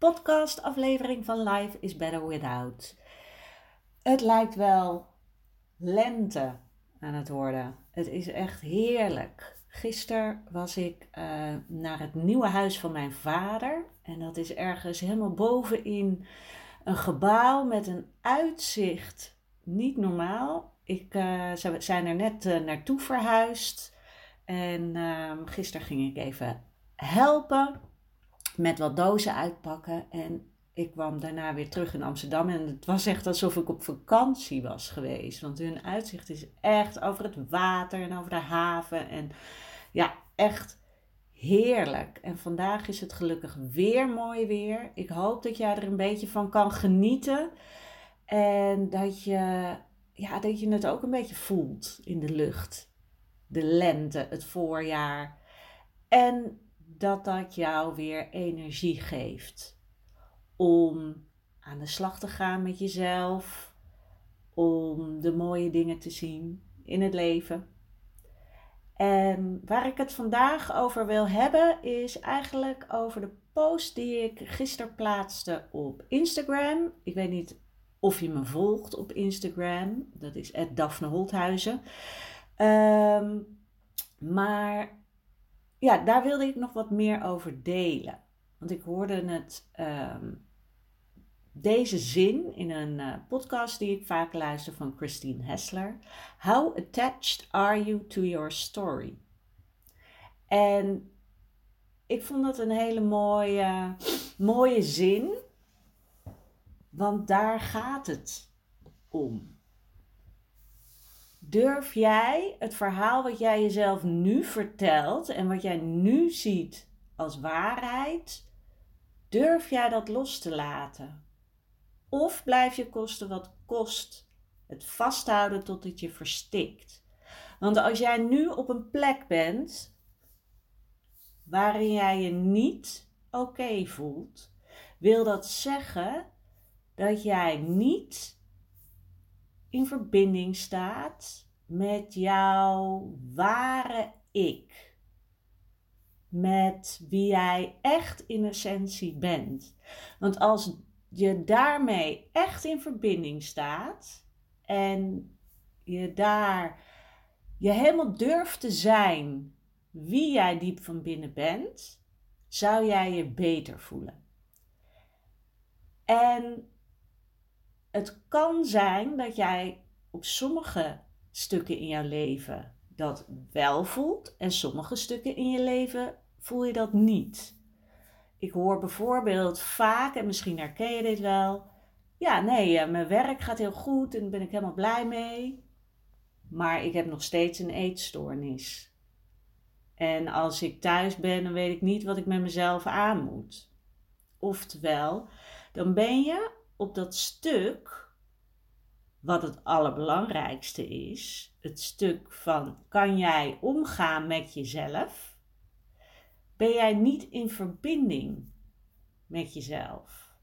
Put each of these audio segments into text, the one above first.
podcast-aflevering van Life is Better Without. Het lijkt wel lente aan het worden. Het is echt heerlijk. Gisteren was ik uh, naar het nieuwe huis van mijn vader. En dat is ergens helemaal bovenin een gebouw met een uitzicht. Niet normaal. Ik, uh, ze zijn er net uh, naartoe verhuisd. En ehm, gisteren ging ik even helpen met wat dozen uitpakken. En ik kwam daarna weer terug in Amsterdam. En het was echt alsof ik op vakantie was geweest. Want hun uitzicht is echt over het water en over de haven. En ja, echt heerlijk. En vandaag is het gelukkig weer mooi weer. Ik hoop dat jij er een beetje van kan genieten. En dat je, ja, dat je het ook een beetje voelt in de lucht. De lente, het voorjaar. En dat dat jou weer energie geeft om aan de slag te gaan met jezelf, om de mooie dingen te zien in het leven. En waar ik het vandaag over wil hebben, is eigenlijk over de post die ik gisteren plaatste op Instagram. Ik weet niet of je me volgt op Instagram, dat is Daphne Holthuizen. Um, maar ja, daar wilde ik nog wat meer over delen. Want ik hoorde het, ehm, deze zin in een uh, podcast die ik vaak luister van Christine Hessler. How attached are you to your story? En ik vond dat een hele mooie, mooie zin. Want daar gaat het om. Durf jij het verhaal wat jij jezelf nu vertelt en wat jij nu ziet als waarheid, durf jij dat los te laten? Of blijf je kosten wat kost het vasthouden tot het je verstikt? Want als jij nu op een plek bent waarin jij je niet oké voelt, wil dat zeggen dat jij niet in verbinding staat met jouw ware ik. Met wie jij echt in essentie bent. Want als je daarmee echt in verbinding staat en je daar je helemaal durft te zijn wie jij diep van binnen bent, zou jij je beter voelen. En het kan zijn dat jij op sommige stukken in jouw leven dat wel voelt en sommige stukken in je leven voel je dat niet. Ik hoor bijvoorbeeld vaak, en misschien herken je dit wel, ja, nee, eh, mijn werk gaat heel goed en daar ben ik helemaal blij mee, maar ik heb nog steeds een eetstoornis. En als ik thuis ben, dan weet ik niet wat ik met mezelf aan moet. Oftewel, dan ben je op dat stuk, wat het allerbelangrijkste is, het stuk van kan jij omgaan met jezelf, ben jij niet in verbinding met jezelf.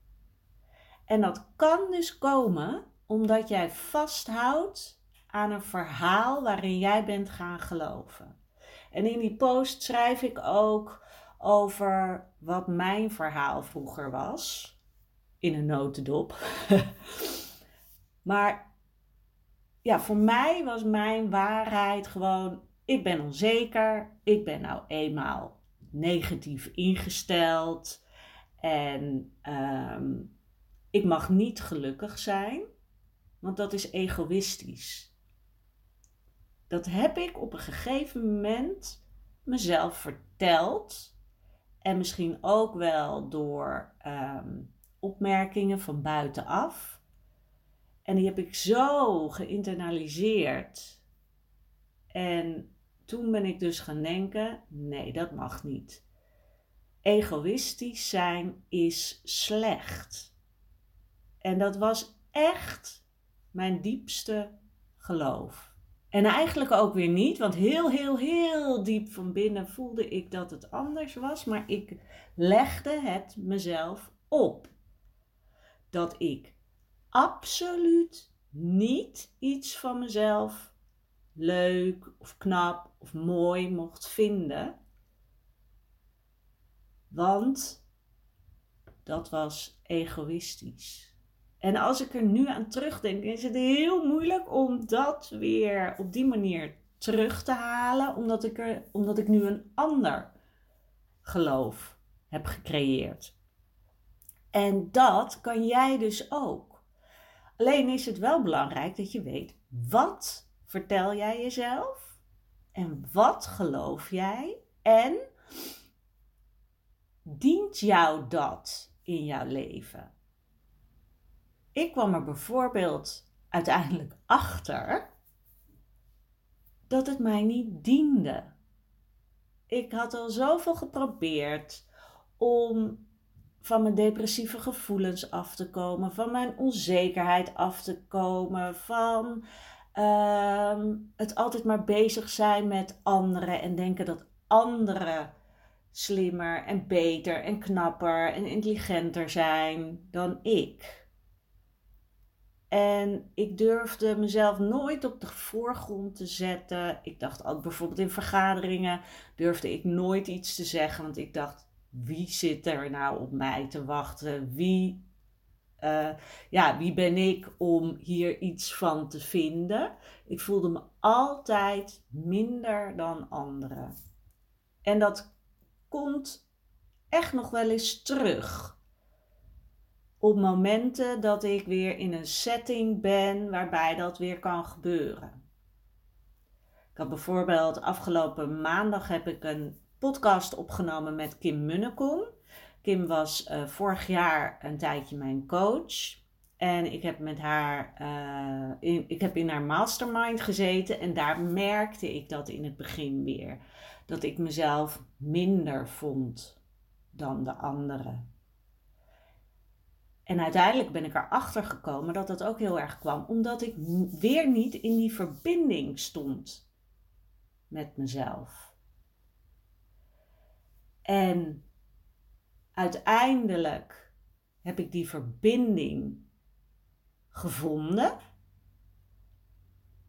En dat kan dus komen omdat jij vasthoudt aan een verhaal waarin jij bent gaan geloven. En in die post schrijf ik ook over wat mijn verhaal vroeger was in een notendop. maar ja, voor mij was mijn waarheid gewoon: ik ben onzeker, ik ben nou eenmaal negatief ingesteld en um, ik mag niet gelukkig zijn, want dat is egoïstisch. dat heb ik op een gegeven moment mezelf verteld. En misschien ook wel door ehm, opmerkingen van buitenaf. En die heb ik zo geïnternaliseerd. En toen ben ik dus gaan denken: nee, dat mag niet. Egoïstisch zijn is slecht. En dat was echt mijn diepste geloof. En eigenlijk ook weer niet, want heel, heel, heel diep van binnen voelde ik dat het anders was, maar ik legde het mezelf op. Dat ik absoluut niet iets van mezelf leuk of knap of mooi mocht vinden. Want dat was egoïstisch. En als ik er nu aan terugdenk, is het heel moeilijk om dat weer op die manier terug te halen, omdat ik, er, omdat ik nu een ander geloof heb gecreëerd. En dat kan jij dus ook. Alleen is het wel belangrijk dat je weet wat vertel jij jezelf en wat geloof jij en dient jou dat in jouw leven? Ik kwam er bijvoorbeeld uiteindelijk achter dat het mij niet diende. Ik had al zoveel geprobeerd om van mijn depressieve gevoelens af te komen, van mijn onzekerheid af te komen, van ehm, het altijd maar bezig zijn met anderen en denken dat anderen slimmer en beter en knapper en intelligenter zijn dan ik. En ik durfde mezelf nooit op de voorgrond te zetten. Ik dacht ook bijvoorbeeld in vergaderingen durfde ik nooit iets te zeggen. Want ik dacht, wie zit er nou op mij te wachten? Wie, uh, ja, wie ben ik om hier iets van te vinden? Ik voelde me altijd minder dan anderen. En dat komt echt nog wel eens terug op momenten dat ik weer in een setting ben waarbij dat weer kan gebeuren. Ik had bijvoorbeeld afgelopen maandag heb ik een podcast opgenomen met Kim Munnekom. Kim was uh, vorig jaar een tijdje mijn coach. En ik heb met haar, uh, in, ik heb in haar mastermind gezeten en daar merkte ik dat in het begin weer. Dat ik mezelf minder vond dan de anderen. En uiteindelijk ben ik erachter gekomen dat dat ook heel erg kwam, omdat ik weer niet in die verbinding stond met mezelf. En uiteindelijk heb ik die verbinding gevonden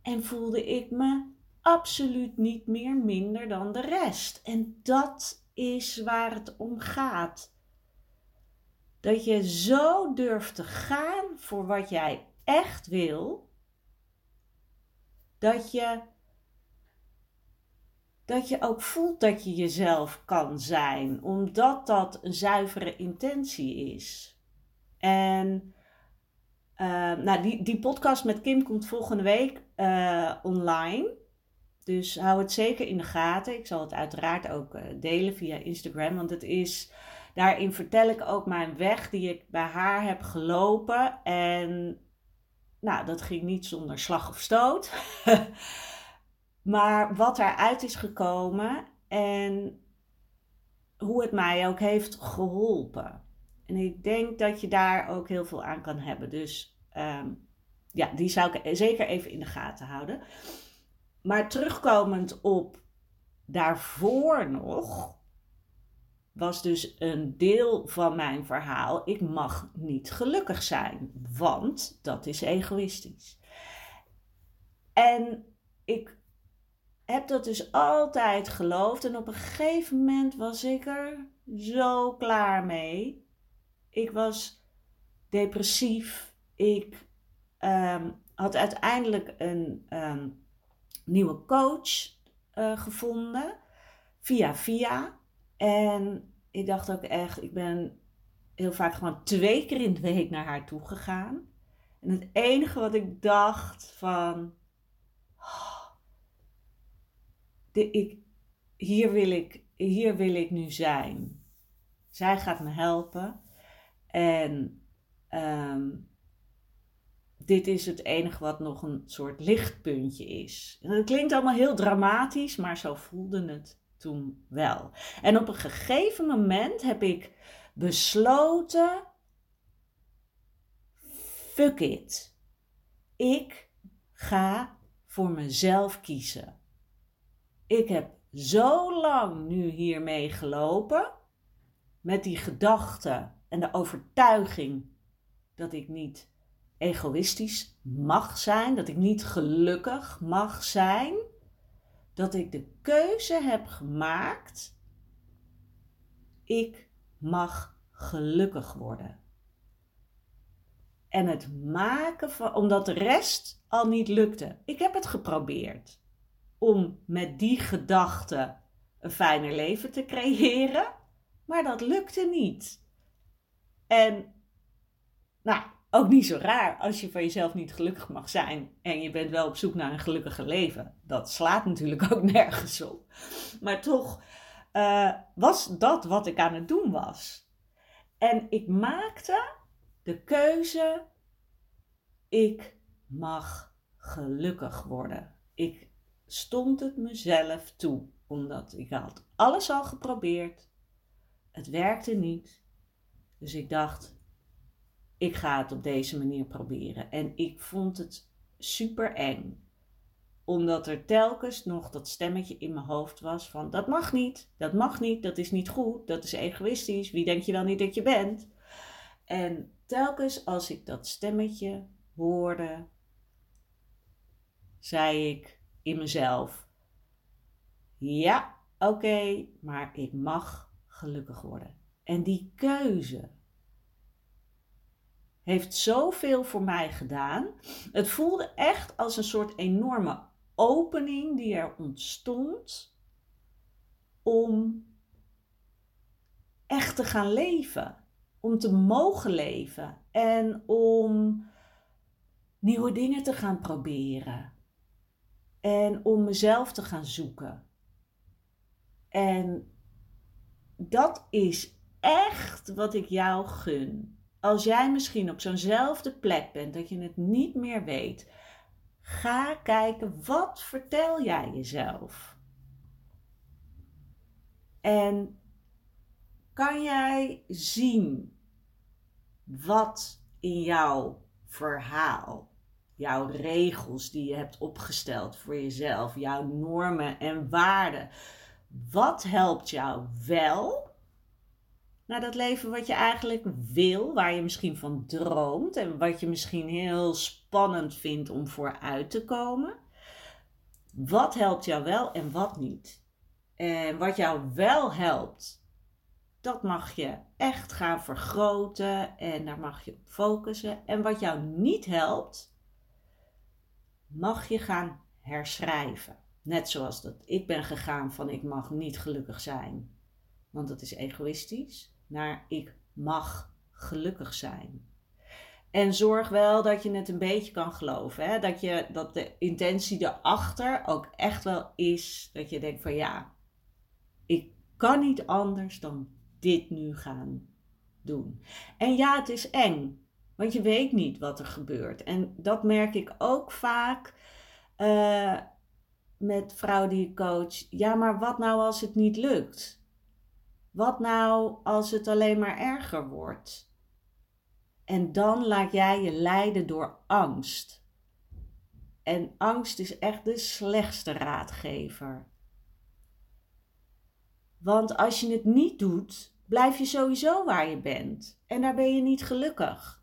en voelde ik me absoluut niet meer minder dan de rest. En dat is waar het om gaat dat je zo durft te gaan voor wat jij echt wil. Dat je, dat je ook voelt dat je jezelf kan zijn, omdat dat een zuivere intentie is. En uh, nou, die, die podcast met Kim komt volgende week uh, online. Dus hou het zeker in de gaten. Ik zal het uiteraard ook uh, delen via Instagram, want het is Daarin vertel ik ook mijn weg die ik bij haar heb gelopen. En nou, dat ging niet zonder slag of stoot. maar wat eruit is gekomen en hoe het mij ook heeft geholpen. En ik denk dat je daar ook heel veel aan kan hebben. Dus ehm, ja, die zou ik zeker even in de gaten houden. Maar terugkomend op daarvoor nog, was dus een deel van mijn verhaal. Ik mag niet gelukkig zijn, want dat is egoïstisch. En ik heb dat dus altijd geloofd en op een gegeven moment was ik er zo klaar mee. Ik was depressief. Ik ehm, had uiteindelijk een ehm, nieuwe coach uh, gevonden via via. En ik dacht ook echt, ik ben heel vaak gewoon twee keer in de week naar haar toe gegaan. En het enige wat ik dacht van, oh, ik, hier, wil ik, hier wil ik nu zijn. Zij gaat me helpen. En ehm, dit is het enige wat nog een soort lichtpuntje is. Dat klinkt allemaal heel dramatisch, maar zo voelde het toen wel. En op een gegeven moment heb ik besloten: fuck it. Ik ga voor mezelf kiezen. Ik heb zo lang nu hiermee gelopen met die gedachte en de overtuiging dat ik niet egoïstisch mag zijn, dat ik niet gelukkig mag zijn, dat ik de keuze heb gemaakt, ik mag gelukkig worden. En het maken van, omdat de rest al niet lukte. Ik heb het geprobeerd om met die gedachte een fijner leven te creëren, maar dat lukte niet. En nou, ook niet zo raar als je van jezelf niet gelukkig mag zijn en je bent wel op zoek naar een gelukkiger leven. Dat slaat natuurlijk ook nergens op. Maar toch uh, was dat wat ik aan het doen was. En ik maakte de keuze: ik mag gelukkig worden. Ik stond het mezelf toe, omdat ik had alles al geprobeerd. Het werkte niet. Dus ik dacht, ik ga het op deze manier proberen. En ik vond het super eng. Omdat er telkens nog dat stemmetje in mijn hoofd was van dat mag niet, dat mag niet, dat is niet goed, dat is egoïstisch, wie denk je wel niet dat je bent? En telkens als ik dat stemmetje hoorde, zei ik in mezelf: Ja, oké, maar ik mag gelukkig worden. En die keuze heeft zoveel voor mij gedaan. Het voelde echt als een soort enorme opening die er ontstond om echt te gaan leven. Om te mogen leven en om nieuwe dingen te gaan proberen. En om mezelf te gaan zoeken. En dat is echt wat ik jou gun als jij misschien op zo'nzelfde plek bent dat je het niet meer weet, ga kijken wat vertel jij jezelf. En kan jij zien wat in jouw verhaal, jouw regels die je hebt opgesteld voor jezelf, jouw normen en waarden, wat helpt jou wel naar dat leven wat je eigenlijk wil, waar je misschien van droomt en wat je misschien heel spannend vindt om vooruit te komen. Wat helpt jou wel en wat niet? En wat jou wel helpt, dat mag je echt gaan vergroten en daar mag je op focussen. En wat jou niet helpt, mag je gaan herschrijven. Net zoals dat ik ben gegaan van ik mag niet gelukkig zijn, want dat is egoïstisch naar ik mag gelukkig zijn. En zorg wel dat je het een beetje kan geloven. Hè? Dat, je, dat de intentie erachter ook echt wel is dat je denkt van ja, ik kan niet anders dan dit nu gaan doen. En ja, het is eng, want je weet niet wat er gebeurt. En dat merk ik ook vaak uh, met vrouwen die ik coach. Ja, maar wat nou als het niet lukt? Wat nou als het alleen maar erger wordt? En dan laat jij je leiden door angst. En angst is echt de slechtste raadgever. Want als je het niet doet, blijf je sowieso waar je bent. En daar ben je niet gelukkig.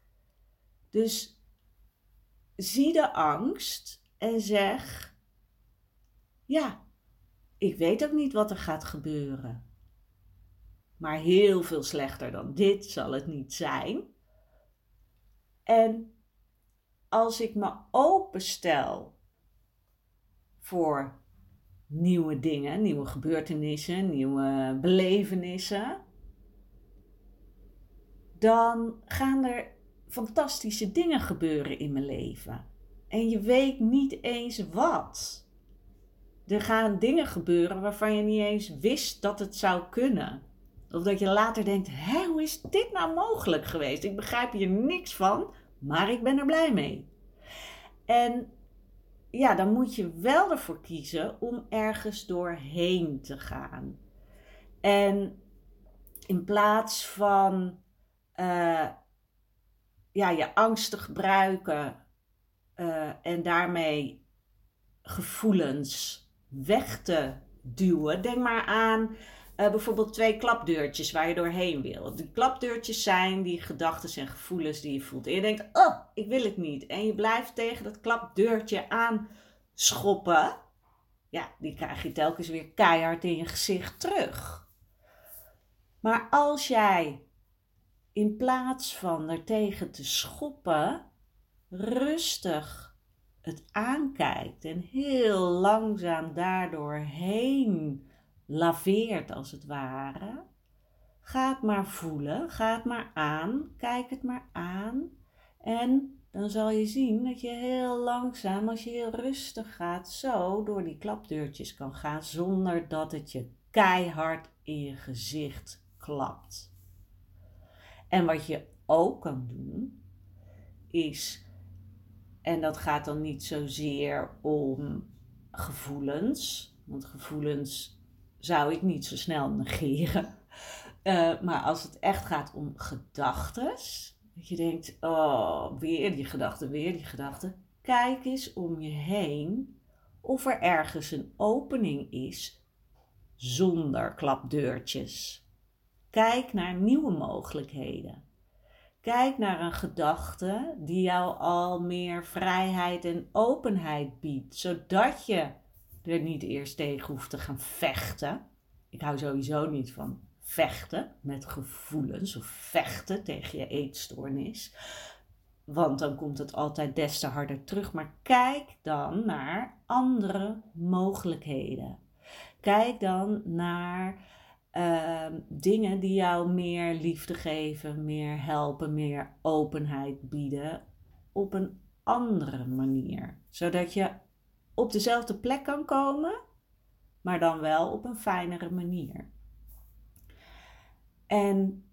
Dus zie de angst en zeg: Ja, ik weet ook niet wat er gaat gebeuren. Maar heel veel slechter dan dit zal het niet zijn. En als ik me openstel voor nieuwe dingen, nieuwe gebeurtenissen, nieuwe belevenissen, dan gaan er fantastische dingen gebeuren in mijn leven. En je weet niet eens wat. er gaan dingen gebeuren waarvan je niet eens wist dat het zou kunnen. Of dat je later denkt: hé, hoe is dit nou mogelijk geweest? Ik begrijp hier niks van, maar ik ben er blij mee. En ja, dan moet je wel ervoor kiezen om ergens doorheen te gaan. En in plaats van uh, ja, je te gebruiken uh, en daarmee gevoelens weg te duwen, denk maar aan uh, bijvoorbeeld twee klapdeurtjes waar je doorheen wil. Die klapdeurtjes zijn die gedachten en gevoelens die je voelt. En je denkt, oh, ik wil het niet. En je blijft tegen dat klapdeurtje aanschoppen. Ja, die krijg je telkens weer keihard in je gezicht terug. Maar als jij in plaats van er tegen te schoppen, rustig het aankijkt en heel langzaam daardoor heen laveert als het ware. Ga het maar voelen, ga het maar aan, kijk het maar aan. En dan zal je zien dat je heel langzaam, als je heel rustig gaat, zo door die klapdeurtjes kan gaan zonder dat het je keihard in je gezicht klapt. En wat je ook kan doen, is, en dat gaat dan niet zozeer om gevoelens, want gevoelens zou ik niet zo snel negeren. Uh, maar als het echt gaat om gedachten, dat je denkt, oh, weer die gedachte, weer die gedachte. Kijk eens om je heen of er ergens een opening is zonder klapdeurtjes. Kijk naar nieuwe mogelijkheden. Kijk naar een gedachte die jou al meer vrijheid en openheid biedt, zodat je er niet eerst tegen hoeft te gaan vechten. Ik hou sowieso niet van vechten met gevoelens of vechten tegen je eetstoornis. Want dan komt het altijd des te harder terug. Maar kijk dan naar andere mogelijkheden. Kijk dan naar uh, dingen die jou meer liefde geven, meer helpen, meer openheid bieden op een andere manier. Zodat je op dezelfde plek kan komen, maar dan wel op een fijnere manier. En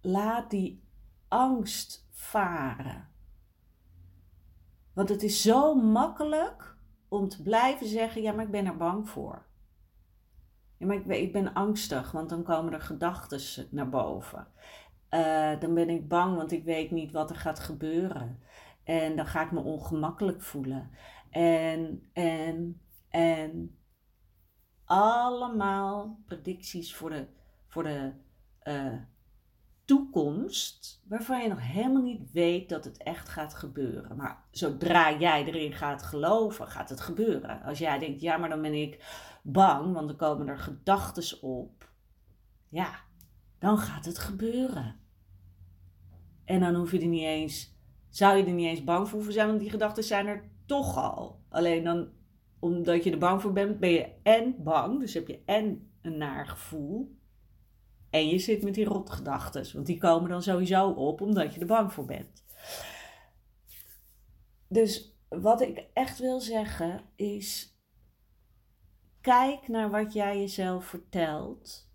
laat die angst varen. Want het is zo makkelijk om te blijven zeggen: ja, maar ik ben er bang voor. Maar ik ben, ik ben angstig, want dan komen er gedachten naar boven. Uh, dan ben ik bang, want ik weet niet wat er gaat gebeuren. En dan ga ik me ongemakkelijk voelen. En, en, en allemaal predicties voor de, voor de uh, toekomst, waarvan je nog helemaal niet weet dat het echt gaat gebeuren. Maar zodra jij erin gaat geloven, gaat het gebeuren. Als jij denkt, ja, maar dan ben ik bang, want dan komen er gedachten op. Ja, dan gaat het gebeuren. En dan hoef je er niet eens zou je er niet eens bang voor hoeven zijn, want die gedachten zijn er toch al. Alleen dan, omdat je er bang voor bent, ben je en bang, dus heb je en een naar gevoel. En je zit met die rotgedachten, want die komen dan sowieso op omdat je er bang voor bent. Dus wat ik echt wil zeggen is: kijk naar wat jij jezelf vertelt.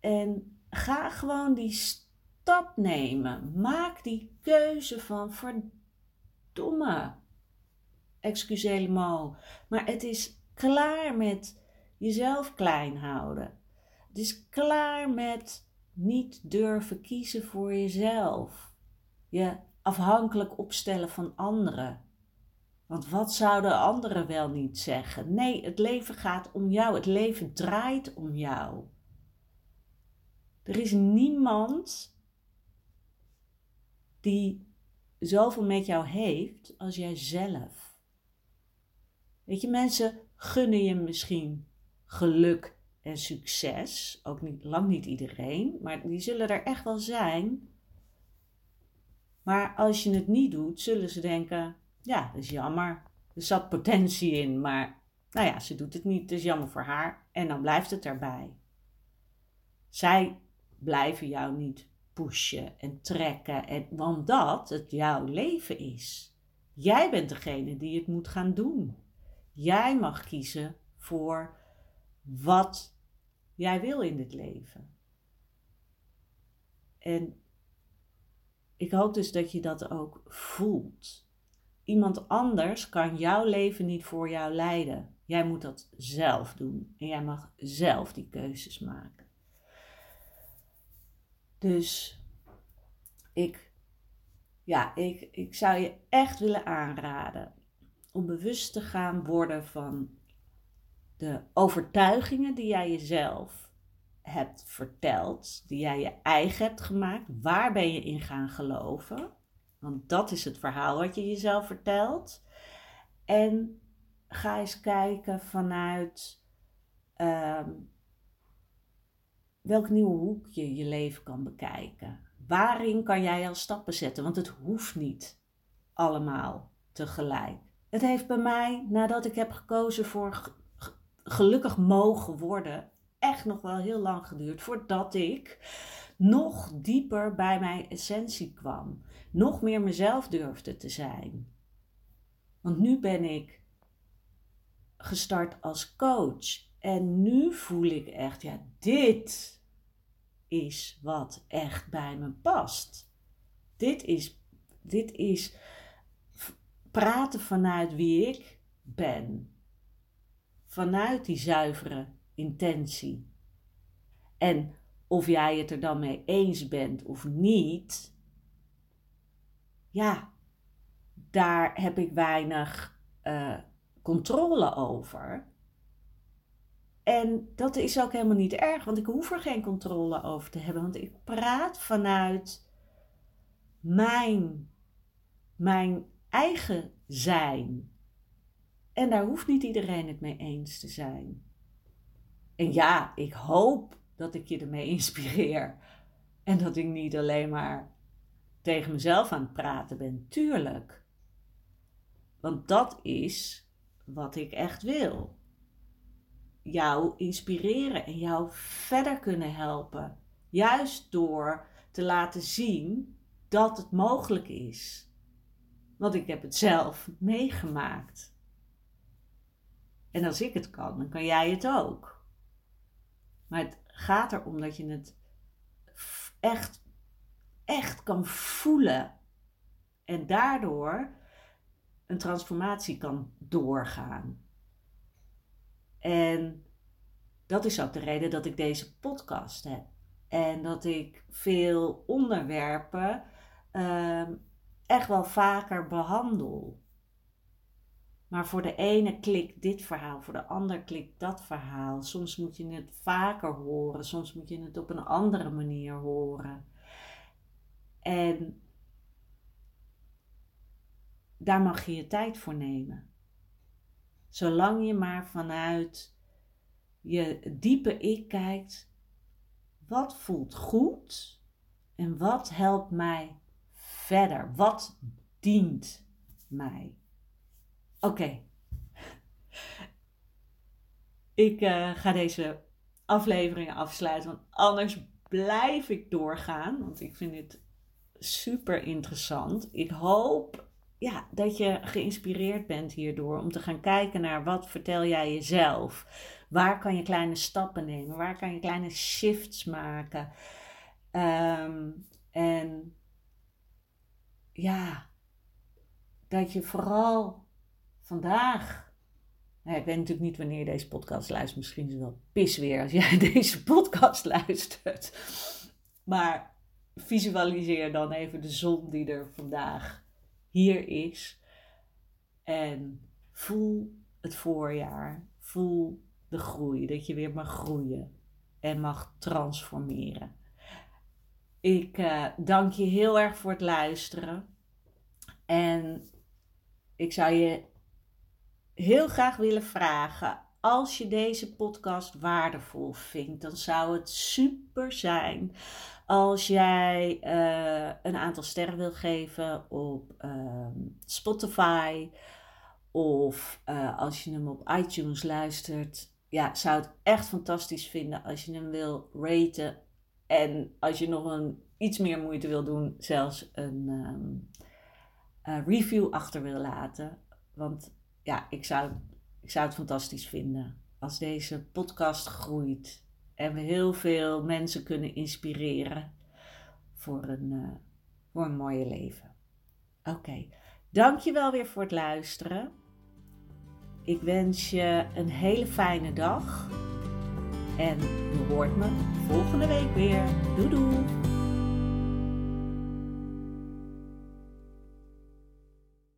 En ga gewoon die stap nemen. Maak die keuze van verdomme. Excusez moi. Maar het is klaar met jezelf klein houden. Het is klaar met niet durven kiezen voor jezelf. Je afhankelijk opstellen van anderen. Want wat zouden anderen wel niet zeggen? Nee, het leven gaat om jou. Het leven draait om jou. Er is niemand die zoveel met jou heeft als jij zelf. Weet je, mensen gunnen je misschien geluk en succes. Ook niet, lang niet iedereen, maar die zullen er echt wel zijn. Maar als je het niet doet, zullen ze denken: ja, dat is jammer. Er zat potentie in, maar nou ja, ze doet het niet, dat is jammer voor haar. En dan blijft het erbij. Zij blijven jou niet pushen en trekken. En, want dat het jouw leven is. Jij bent degene die het moet gaan doen. Jij mag kiezen voor wat jij wil in dit leven. En ik hoop dus dat je dat ook voelt. Iemand anders kan jouw leven niet voor jou leiden. Jij moet dat zelf doen en jij mag zelf die keuzes maken. Dus ik, ja, ik, ik zou je echt willen aanraden om bewust te gaan worden van de overtuigingen die jij jezelf hebt verteld, die jij je eigen hebt gemaakt. Waar ben je in gaan geloven? Want dat is het verhaal wat je jezelf vertelt. En ga eens kijken vanuit ehm, welk nieuwe hoek je je leven kan bekijken. Waarin kan jij al stappen zetten? Want het hoeft niet allemaal tegelijk. Het heeft bij mij, nadat ik heb gekozen voor gelukkig mogen worden, echt nog wel heel lang geduurd voordat ik nog dieper bij mijn essentie kwam. Nog meer mezelf durfde te zijn. Want nu ben ik gestart als coach. En nu voel ik echt, ja, dit is wat echt bij me past. Dit is, dit is praten vanuit wie ik ben. Vanuit die zuivere intentie. En of jij het er dan mee eens bent of niet, ja, daar heb ik weinig uh, controle over. En dat is ook helemaal niet erg, want ik hoef er geen controle over te hebben, want ik praat vanuit mijn, mijn eigen zijn. En daar hoeft niet iedereen het mee eens te zijn. En ja, ik hoop dat ik je ermee inspireer. En dat ik niet alleen maar tegen mezelf aan het praten ben. Tuurlijk. Want dat is wat ik echt wil. Jou inspireren en jou verder kunnen helpen. Juist door te laten zien dat het mogelijk is. Want ik heb het zelf meegemaakt. En als ik het kan, dan kan jij het ook. Maar het gaat erom dat je het echt, echt kan voelen. En daardoor een transformatie kan doorgaan. En dat is ook de reden dat ik deze podcast heb. En dat ik veel onderwerpen ehm, echt wel vaker behandel. Maar voor de ene klikt dit verhaal, voor de ander klikt dat verhaal. Soms moet je het vaker horen, soms moet je het op een andere manier horen. En daar mag je je tijd voor nemen. Zolang je maar vanuit je diepe ik kijkt, wat voelt goed en wat helpt mij verder? Wat dient mij? Oké. Ik uh, ga deze afleveringen afsluiten, want anders blijf ik doorgaan. Want ik vind dit super interessant. Ik hoop ja, dat je geïnspireerd bent hierdoor om te gaan kijken naar wat vertel jij jezelf. Waar kan je kleine stappen nemen? Waar kan je kleine shifts maken? Um, en ja, dat je vooral vandaag. Nou, ik weet natuurlijk niet wanneer je deze podcast luistert. Misschien is het wel pis weer als jij deze podcast luistert. Maar visualiseer dan even de zon die er vandaag hier is. En voel het voorjaar. Voel de groei. Dat je weer mag groeien en mag transformeren. Ik uh, dank je heel erg voor het luisteren. En ik zou je heel graag willen vragen. Als je deze podcast waardevol vindt, dan zou het super zijn als jij uh, een aantal sterren wil geven op uh, Spotify. Of uh, als je hem op iTunes luistert. Ja, zou het echt fantastisch vinden als je hem wil raten en als je nog een, iets meer moeite wil doen, zelfs een um, review achter wil laten. Want ja, ik zou ik zou het fantastisch vinden als deze podcast groeit en we heel veel mensen kunnen inspireren voor een, uh, voor een mooie leven. Oké, okay. dankjewel weer voor het luisteren. Ik wens je een hele fijne dag. En je hoort me volgende week weer. Doei doei!